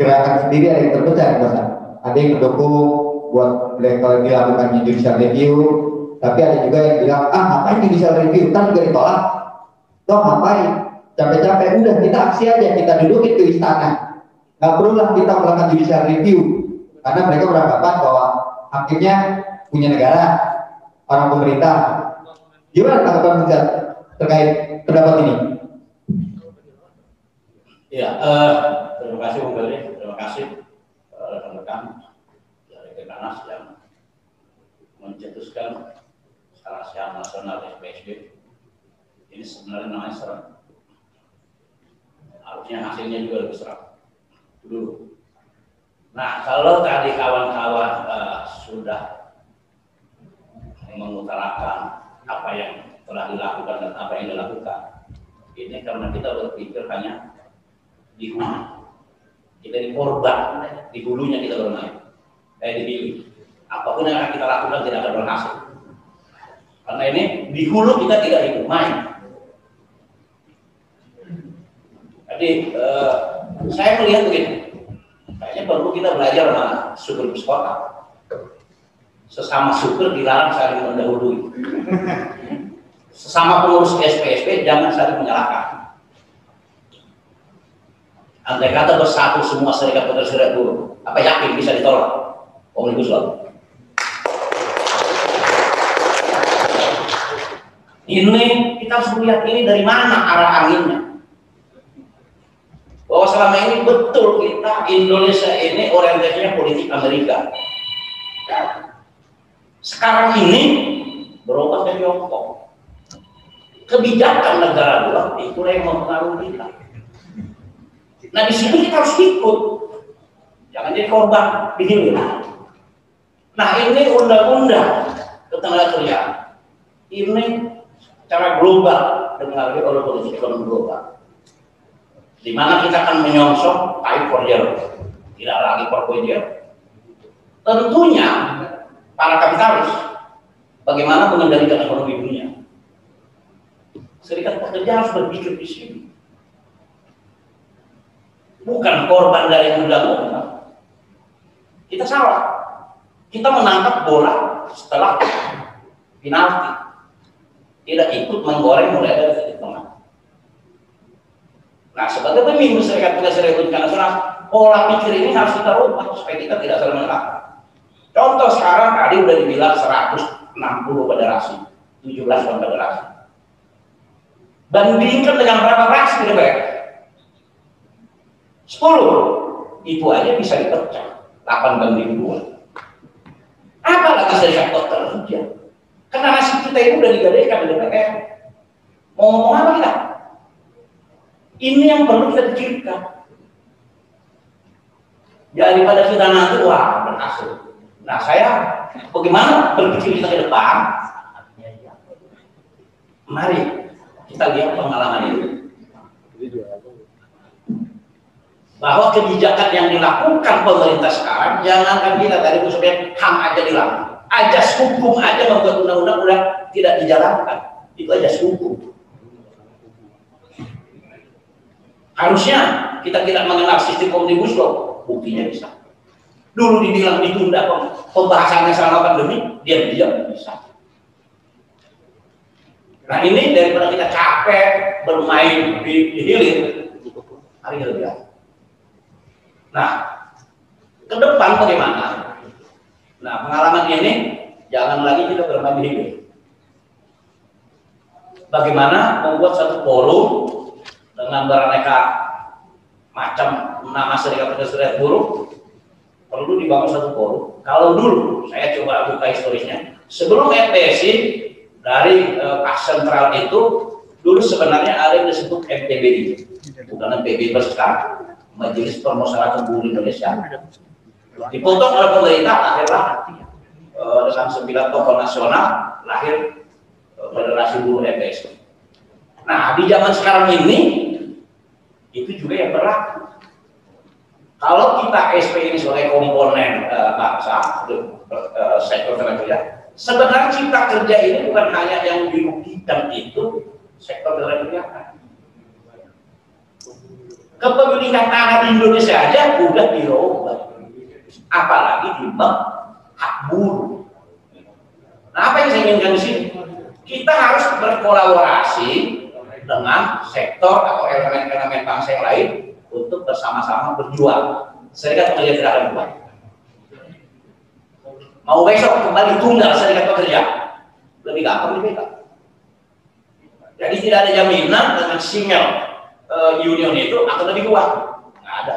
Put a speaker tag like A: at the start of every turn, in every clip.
A: gerakan sendiri ada yang terpecah Mas. Ada yang mendukung buat level dilakukan judicial review, tapi ada juga yang bilang ah ngapain judicial review, kan juga ditolak. Toh ngapain? Capek-capek udah kita aksi aja, kita dudukin ke istana. Nggak perlu lah kita melakukan judicial review, karena mereka beranggapan bahwa hakimnya punya negara, orang pemerintah. Gimana tanggapan terkait pendapat ini?
B: Ya, uh, terima kasih Bung kasih rekan-rekan dari Kepanas yang mencetuskan salah sehat nasional SPSB. Ini sebenarnya namanya serem. Harusnya hasilnya juga lebih serem. Dulu. Nah, kalau tadi kawan-kawan uh, sudah mengutarakan apa yang telah dilakukan dan apa yang dilakukan, ini karena kita berpikir hanya di hulu. Kita di korban, di hulunya kita bermain. Kayak di hulu. Apa pun yang akan kita lakukan tidak akan berhasil. Karena ini di hulu kita tidak ikut main. Jadi eh, saya melihat begini, kayaknya perlu kita belajar sama super kota. Sesama super dilarang saling mendahului. Sesama pengurus SPSP jangan saling menyalahkan andai kata bersatu semua serikat pekerja serikat buruh, apa yakin bisa ditolak omnibus law? Ini kita harus melihat ini dari mana arah anginnya. Bahwa selama ini betul kita Indonesia ini orientasinya politik Amerika. Sekarang ini berubah dari Tiongkok. Kebijakan negara luar itu yang mempengaruhi kita. Nah di situ kita harus ikut. Jangan jadi korban di Nah ini undang-undang ketenaga kerja. Ini secara global dipengaruhi oleh politik ekonomi global. Di mana kita akan menyongsong pay for tidak lagi per Tentunya para kapitalis bagaimana mengendalikan ekonomi dunia. Serikat pekerja harus berpikir di sini bukan korban dari undang-undang. Kita salah. Kita menangkap bola setelah penalti. Tidak ikut menggoreng mulai dari titik tengah. Nah, sebagai pemimpin serikat pekerja republik nasional, pola pikir ini harus kita rubah supaya kita tidak saling menangkap. Contoh sekarang tadi udah dibilang 160 federasi, 17 konfederasi. Bandingkan dengan berapa? 10 itu aja bisa dipecah. 8 banding 2 apalagi serikat kerja? Karena nasib kita itu udah digadaikan di DPR mau ngomong apa kita? Ini yang perlu kita pikirkan. Daripada kita nanti wah berhasil nah saya bagaimana berpikir kita ke depan? Mari kita lihat pengalaman ini bahwa kebijakan yang dilakukan pemerintah sekarang jangankan kita tadi sebenarnya ham aja dilakukan ajas hukum aja membuat undang-undang udah tidak dijalankan. Itu ajas hukum. Harusnya kita tidak mengenal sistem omnibus law buktinya bisa. Dulu dibilang ditunda pembahasannya selama pandemi dia diam bisa. Nah ini daripada kita capek bermain di, di hilir hari lebih Nah, ke depan bagaimana? Nah, pengalaman ini jangan lagi kita bermain di hidup. Bagaimana membuat satu forum dengan beraneka macam nama serikat pekerja buruh perlu dibangun satu forum. Kalau dulu saya coba buka historisnya, sebelum FPSI dari uh, sentral itu dulu sebenarnya ada yang disebut MPBI, bukan MPBI besar Majelis Permusyawaratan Buruh Indonesia dipotong oleh pemerintah akhirnya uh, dengan sembilan tokoh nasional lahir uh, Federasi Buruh FPS. Nah di zaman sekarang ini itu juga yang berlaku. Kalau kita SP ini sebagai komponen uh, bangsa sektor tenaga kerja, sebenarnya cipta kerja ini bukan hanya yang dirugikan itu sektor tenaga kerja Kepemilikan tanah di Indonesia aja udah dirubah. Apalagi di hak buruh. Nah, apa yang saya inginkan di sini? Kita harus berkolaborasi dengan sektor atau elemen-elemen bangsa yang lain untuk bersama-sama berjuang. Serikat pekerja tidak akan buat. Mau besok kembali tunggal serikat pekerja, lebih gampang lebih gampang. Jadi tidak ada jaminan dengan single uh, union itu akan lebih kuat. Nggak ada.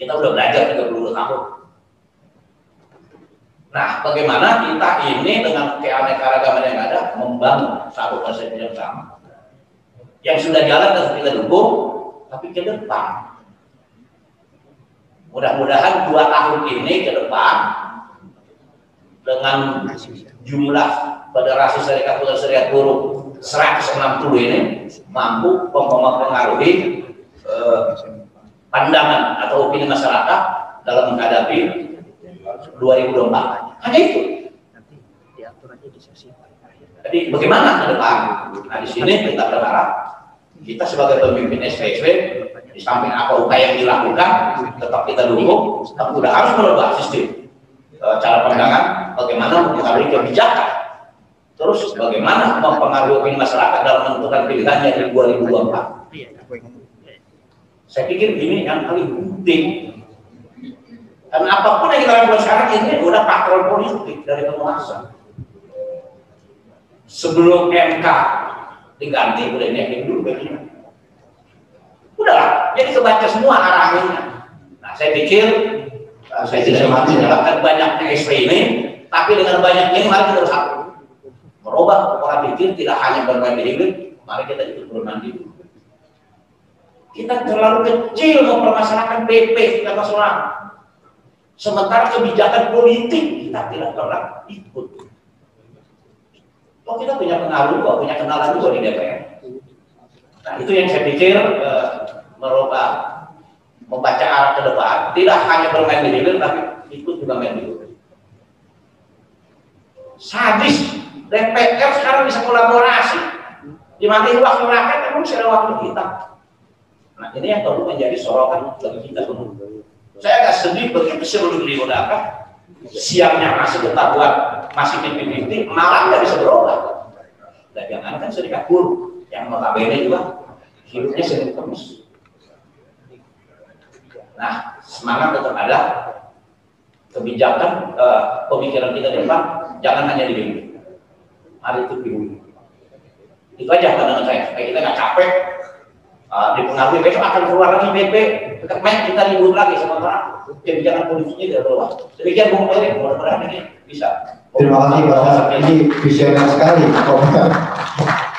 B: Kita udah belajar 32 tahun. Nah, bagaimana kita ini dengan keanekaragaman yang ada membangun satu konsep yang sama. Yang sudah jalan dan kita dukung, tapi ke depan. Mudah-mudahan dua tahun ini ke depan dengan jumlah Federasi Serikat Pekerja Serikat Buruh 160 ini mampu mempengaruhi eh, pandangan atau opini masyarakat dalam menghadapi 2024. Hanya itu. Jadi bagaimana ke depan? Nah di sini kita berharap kita sebagai pemimpin SPSW di samping apa upaya yang dilakukan tetap kita dukung, tapi sudah harus merubah sistem e, cara pandangan bagaimana mempengaruhi kebijakan terus bagaimana mempengaruhi masyarakat dalam menentukan pilihannya di 2024 saya pikir ini yang paling penting dan apa pun yang kita lakukan sekarang ini udah patrol politik dari penguasa. Sebelum MK diganti, udah ini dulu begini. Udahlah, jadi kebaca semua arahnya. Nah, saya pikir uh, saya tidak menggunakan banyaknya SP ini, tapi dengan banyak ini mari kita bersatu. Merubah pola pikir tidak hanya bermain di hidup, mari kita ikut bermain di hidup. Kita terlalu kecil mempermasalahkan PP kita nasional Sementara kebijakan politik kita tidak pernah ikut. Oh kita punya pengaruh kok, punya kenalan juga di DPR. Nah itu yang saya pikir uh, merubah, membaca arah ke depan. Tidak hanya bermain di hilir, tapi ikut juga main di hilir. Sadis, DPR sekarang bisa kolaborasi. Di mana waktu rakyat, emang sudah waktu kita. Nah ini yang perlu menjadi sorotan bagi kita semua. Saya agak sedih begitu sebelum diundangkan siangnya masih ketahuan masih mimpi-mimpi, malam nggak bisa berubah. Dan jangan kan serikat buruh yang notabene juga hidupnya sering terus. Nah, semangat tetap ada kebijakan uh, pemikiran kita depan jangan hanya di mimpi. Mari itu dulu. Itu aja pandangan saya. Supaya kita nggak capek uh, dipengaruhi. Besok akan keluar lagi BP main kita ribut lagi sementara kebijakan politiknya tidak keluar demikian Bung Peri mudah-mudahan ini bisa.
A: Terima kasih Bapak ini visioner sekali